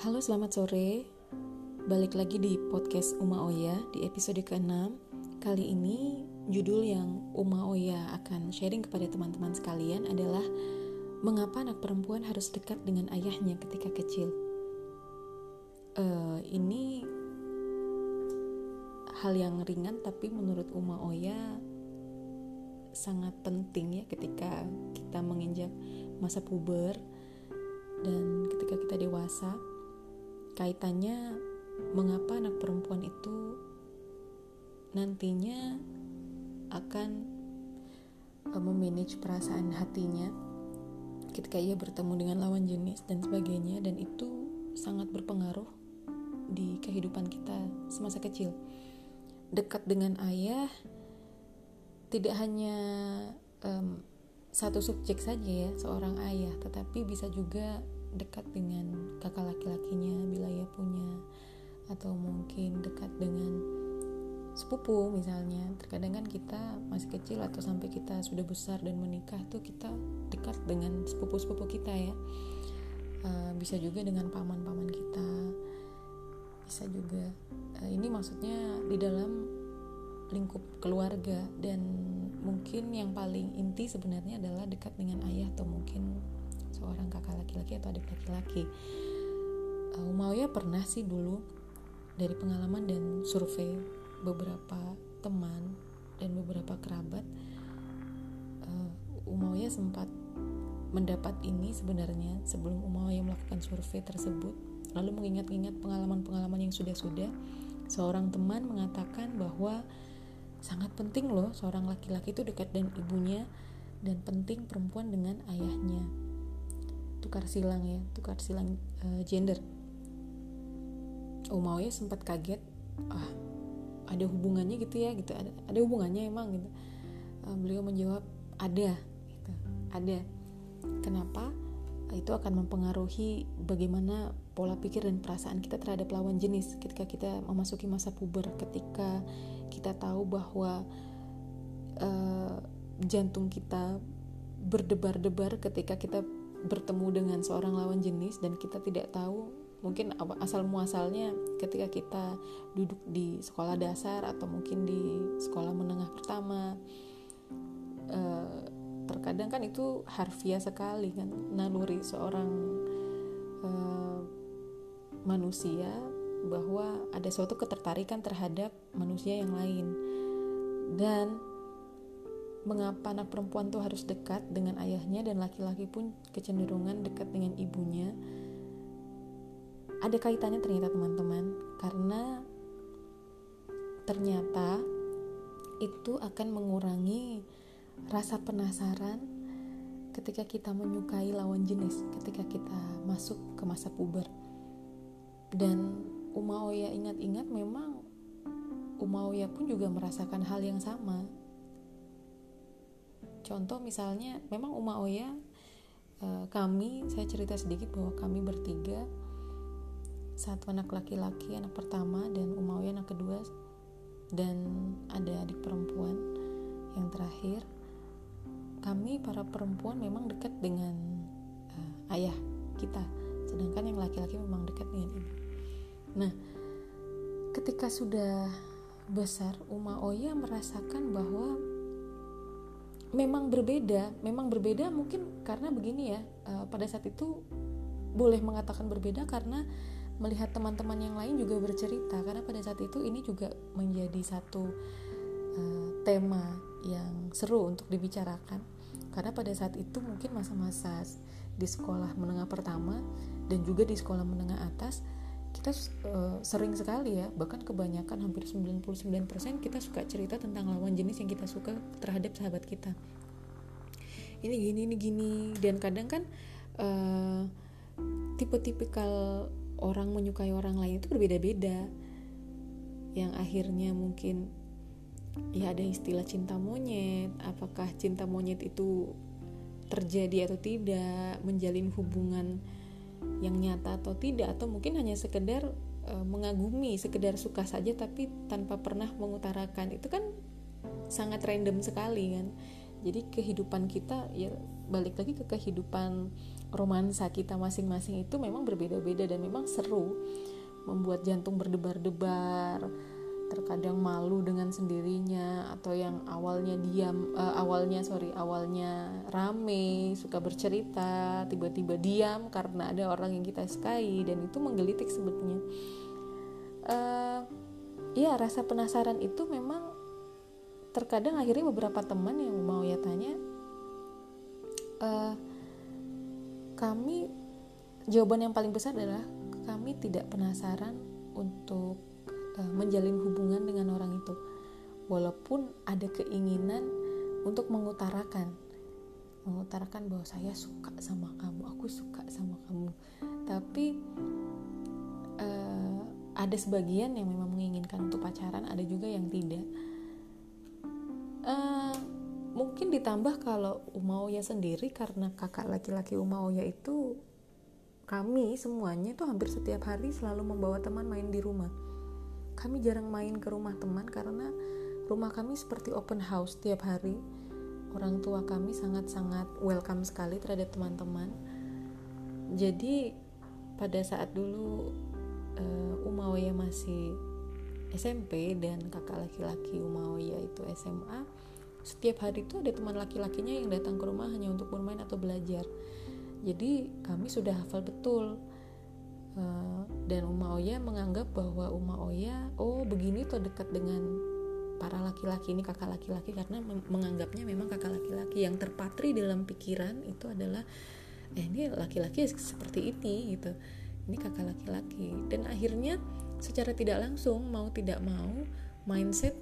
Halo selamat sore. Balik lagi di podcast Uma Oya di episode ke-6 Kali ini judul yang Uma Oya akan sharing kepada teman-teman sekalian adalah Mengapa anak perempuan harus dekat dengan ayahnya ketika kecil? Uh, Ini hal yang ringan tapi menurut Uma Oya sangat penting ya ketika kita menginjak masa puber dan ketika kita dewasa kaitannya mengapa anak perempuan itu nantinya akan uh, memanage perasaan hatinya ketika ia bertemu dengan lawan jenis dan sebagainya dan itu sangat berpengaruh di kehidupan kita semasa kecil. Dekat dengan ayah tidak hanya um, satu subjek saja ya seorang ayah tetapi bisa juga dekat dengan kakak laki-lakinya bila ia punya atau mungkin dekat dengan sepupu misalnya. Terkadang kan kita masih kecil atau sampai kita sudah besar dan menikah tuh kita dekat dengan sepupu-sepupu kita ya. Uh, bisa juga dengan paman-paman kita. Bisa juga. Uh, ini maksudnya di dalam lingkup keluarga dan mungkin yang paling inti sebenarnya adalah dekat dengan ayah atau mungkin seorang kakak laki-laki atau adik laki-laki. Uh, Umayyah pernah sih dulu dari pengalaman dan survei beberapa teman dan beberapa kerabat uh, Umayyah sempat mendapat ini sebenarnya sebelum Umayyah melakukan survei tersebut. Lalu mengingat-ingat pengalaman-pengalaman yang sudah-sudah seorang teman mengatakan bahwa sangat penting loh seorang laki-laki itu dekat dengan ibunya dan penting perempuan dengan ayahnya tukar silang ya tukar silang uh, gender. Umayyah sempat kaget ah ada hubungannya gitu ya gitu. Ada ada hubungannya emang gitu. Uh, beliau menjawab ada gitu. Ada. Kenapa? Itu akan mempengaruhi bagaimana pola pikir dan perasaan kita terhadap lawan jenis ketika kita memasuki masa puber ketika kita tahu bahwa uh, jantung kita berdebar-debar ketika kita bertemu dengan seorang lawan jenis dan kita tidak tahu mungkin asal muasalnya ketika kita duduk di sekolah dasar atau mungkin di sekolah menengah pertama uh, terkadang kan itu harfiah sekali kan naluri seorang uh, manusia bahwa ada suatu ketertarikan terhadap manusia yang lain. Dan mengapa anak perempuan tuh harus dekat dengan ayahnya dan laki-laki pun kecenderungan dekat dengan ibunya ada kaitannya ternyata teman-teman karena ternyata itu akan mengurangi rasa penasaran ketika kita menyukai lawan jenis ketika kita masuk ke masa puber dan Umayyah ingat-ingat memang Umayyah pun juga merasakan hal yang sama. Contoh misalnya memang Umayyah eh, kami saya cerita sedikit bahwa kami bertiga satu anak laki-laki anak pertama dan Umayyah anak kedua dan ada adik perempuan yang terakhir. Kami para perempuan memang dekat dengan uh, ayah kita sedangkan yang laki-laki memang dekat dengan ibu. Nah, ketika sudah besar, Uma Oya merasakan bahwa memang berbeda, memang berbeda mungkin karena begini ya, uh, pada saat itu boleh mengatakan berbeda karena melihat teman-teman yang lain juga bercerita. Karena pada saat itu ini juga menjadi satu uh, tema yang seru untuk dibicarakan. Karena pada saat itu mungkin masa-masa di sekolah menengah pertama dan juga di sekolah menengah atas kita uh, sering sekali ya bahkan kebanyakan hampir 99% kita suka cerita tentang lawan jenis yang kita suka terhadap sahabat kita. Ini gini ini gini. Dan kadang kan uh, tipe-tipikal orang menyukai orang lain itu berbeda-beda. Yang akhirnya mungkin ya ada istilah cinta monyet apakah cinta monyet itu terjadi atau tidak menjalin hubungan yang nyata atau tidak atau mungkin hanya sekedar e, mengagumi sekedar suka saja tapi tanpa pernah mengutarakan. Itu kan sangat random sekali kan. Jadi kehidupan kita ya balik lagi ke kehidupan romansa kita masing-masing itu memang berbeda-beda dan memang seru membuat jantung berdebar-debar terkadang malu dengan sendirinya atau yang awalnya diam uh, awalnya sorry awalnya rame suka bercerita tiba-tiba diam karena ada orang yang kita sukai dan itu menggelitik sebetulnya. Uh, ya rasa penasaran itu memang terkadang akhirnya beberapa teman yang mau ya tanya uh, kami jawaban yang paling besar adalah kami tidak penasaran untuk menjalin hubungan dengan orang itu. Walaupun ada keinginan untuk mengutarakan mengutarakan bahwa saya suka sama kamu aku suka sama kamu. Tapi uh, ada sebagian yang memang menginginkan untuk pacaran ada juga yang tidak. Uh, mungkin ditambah kalau Umaoya sendiri karena kakak laki-laki Umaoya itu kami semuanya itu hampir setiap hari selalu membawa teman main di rumah kami jarang main ke rumah teman karena rumah kami seperti open house tiap hari. Orang tua kami sangat-sangat welcome sekali terhadap teman-teman. Jadi pada saat dulu uh, Umawiya masih SMP dan kakak laki-laki Umawiya itu SMA setiap hari itu ada teman laki-lakinya yang datang ke rumah hanya untuk bermain atau belajar. Jadi kami sudah hafal betul. Eh, dan Uma Oya menganggap bahwa Uma Oya oh begini tuh dekat dengan para laki-laki ini kakak laki-laki karena menganggapnya memang kakak laki-laki. Yang terpatri dalam pikiran itu adalah eh ini laki-laki seperti ini gitu. Ini kakak laki-laki. Dan akhirnya secara tidak langsung mau tidak mau mindset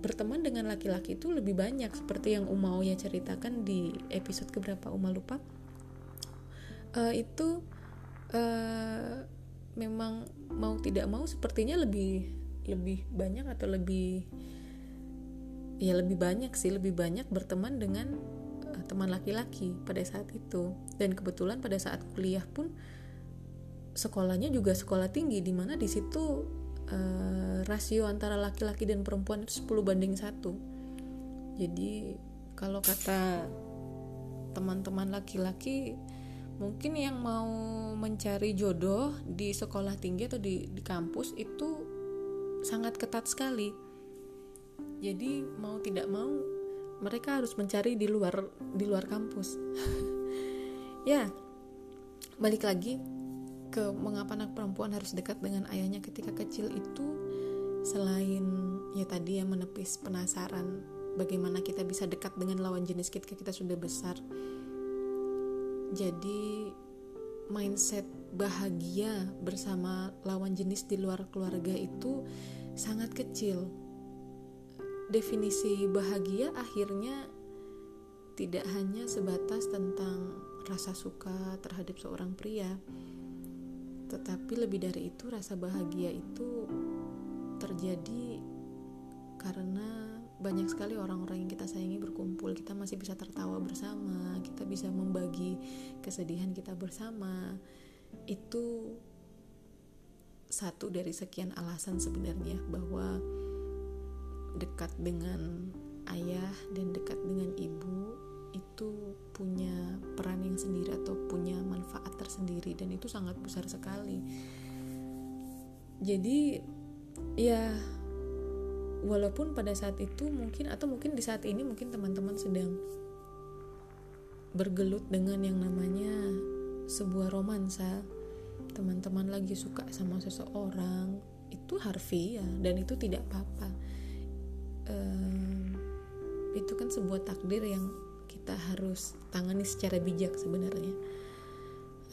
berteman dengan laki-laki itu lebih banyak. Seperti yang Uma Oya ceritakan di episode keberapa Uma lupa? Uh, itu uh, memang mau tidak mau sepertinya lebih lebih banyak atau lebih ya lebih banyak sih lebih banyak berteman dengan uh, teman laki-laki pada saat itu. Dan kebetulan pada saat kuliah pun sekolahnya juga sekolah tinggi di mana di situ uh, rasio antara laki-laki dan perempuan itu 10 banding satu. Jadi kalau kata teman-teman laki-laki mungkin yang mau mencari jodoh di sekolah tinggi atau di, di kampus itu sangat ketat sekali. Jadi mau tidak mau mereka harus mencari di luar di luar kampus. Ya balik lagi ke mengapa anak perempuan harus dekat dengan ayahnya ketika kecil itu selain ya tadi yang menepis penasaran bagaimana kita bisa dekat dengan lawan jenis kita kita sudah besar jadi mindset bahagia bersama lawan jenis di luar keluarga itu sangat kecil. Definisi bahagia akhirnya tidak hanya sebatas tentang rasa suka terhadap seorang pria, tetapi lebih dari itu rasa bahagia itu terjadi karena banyak sekali orang-orang yang kita sayangi berkumpul. Kita masih bisa tertawa bersama kita bisa membagi kesedihan kita bersama. Itu satu dari sekian alasan sebenarnya bahwa dekat dengan ayah dan dekat dengan ibu itu punya peran yang sendiri atau punya manfaat tersendiri dan itu sangat besar sekali. Jadi ya walaupun pada saat itu mungkin atau mungkin di saat ini mungkin teman-teman sedang bergelut dengan yang namanya sebuah romansa. Teman-teman lagi suka sama seseorang itu harfiah dan itu tidak apa-apa. Um, itu kan sebuah takdir yang kita harus tangani secara bijak sebenarnya.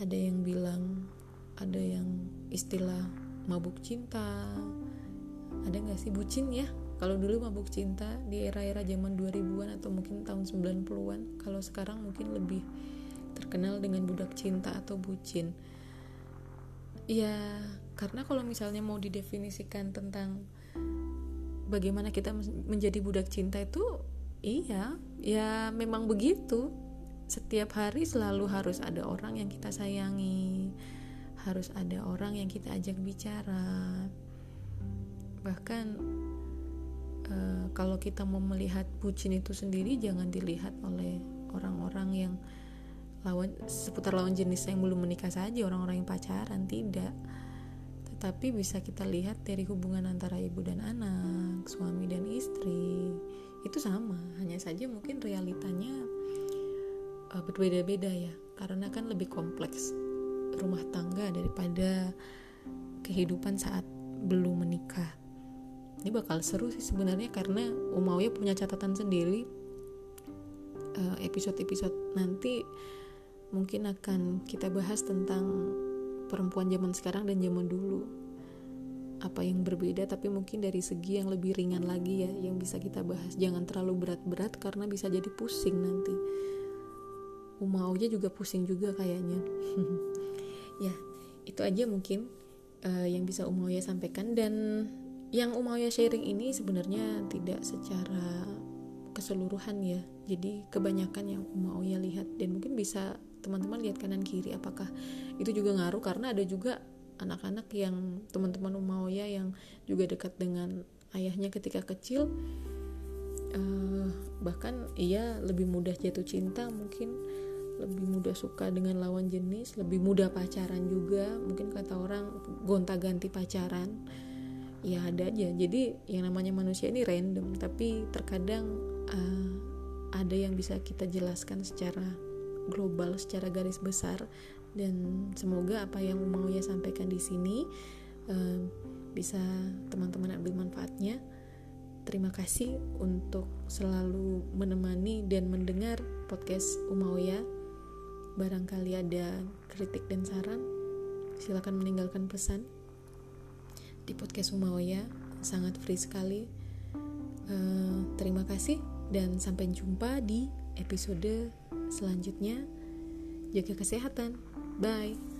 Ada yang bilang ada yang istilah mabuk cinta. Ada nggak sih bucin ya kalau dulu mabuk cinta di era-era zaman 2000-an atau mungkin tahun 90-an kalau sekarang mungkin lebih terkenal dengan budak cinta atau bucin. Ya karena kalau misalnya mau didefinisikan tentang bagaimana kita menjadi budak cinta itu iya ya memang begitu. Setiap hari selalu harus ada orang yang kita sayangi harus ada orang yang kita ajak bicara. Bahkan uh, kalau kita mau melihat bucin itu sendiri jangan dilihat oleh orang-orang yang lawan seputar lawan jenis yang belum menikah saja orang-orang yang pacaran tidak. Tetapi bisa kita lihat dari hubungan antara ibu dan anak suami dan istri. Itu sama hanya saja mungkin realitanya uh, berbeda-beda ya. Karena kan lebih kompleks rumah tangga daripada kehidupan saat belum menikah ini bakal seru sih sebenarnya karena Umayyah punya catatan sendiri. Eh, episode-episode nanti mungkin akan kita bahas tentang perempuan zaman sekarang dan zaman dulu. Apa yang berbeda tapi mungkin dari segi yang lebih ringan lagi ya yang bisa kita bahas. Jangan terlalu berat-berat karena bisa jadi pusing nanti. Umayyah juga pusing juga kayaknya. Ya itu aja mungkin uh, yang bisa Umayyah sampaikan. Dan yang Umayyah sharing ini sebenarnya tidak secara keseluruhan ya. Jadi kebanyakan yang Umayyah lihat dan mungkin bisa teman-teman lihat kanan kiri apakah itu juga ngaruh. Karena ada juga anak-anak yang teman-teman Umayyah yang juga dekat dengan ayahnya ketika kecil uh, bahkan ia lebih mudah jatuh cinta mungkin lebih mudah suka dengan lawan jenis lebih mudah pacaran juga. Mungkin kata orang gonta-ganti pacaran ya ada aja. Jadi yang namanya manusia ini random tapi terkadang uh, ada yang bisa kita jelaskan secara global secara garis besar. Dan semoga apa yang mau ya sampaikan di sini uh, bisa teman-teman ambil manfaatnya. Terima kasih untuk selalu menemani dan mendengar podcast Umawya barangkali ada kritik dan saran silakan meninggalkan pesan di podcast Umawaya sangat free sekali. Uh, terima kasih dan sampai jumpa di episode selanjutnya. Jaga kesehatan. Bye.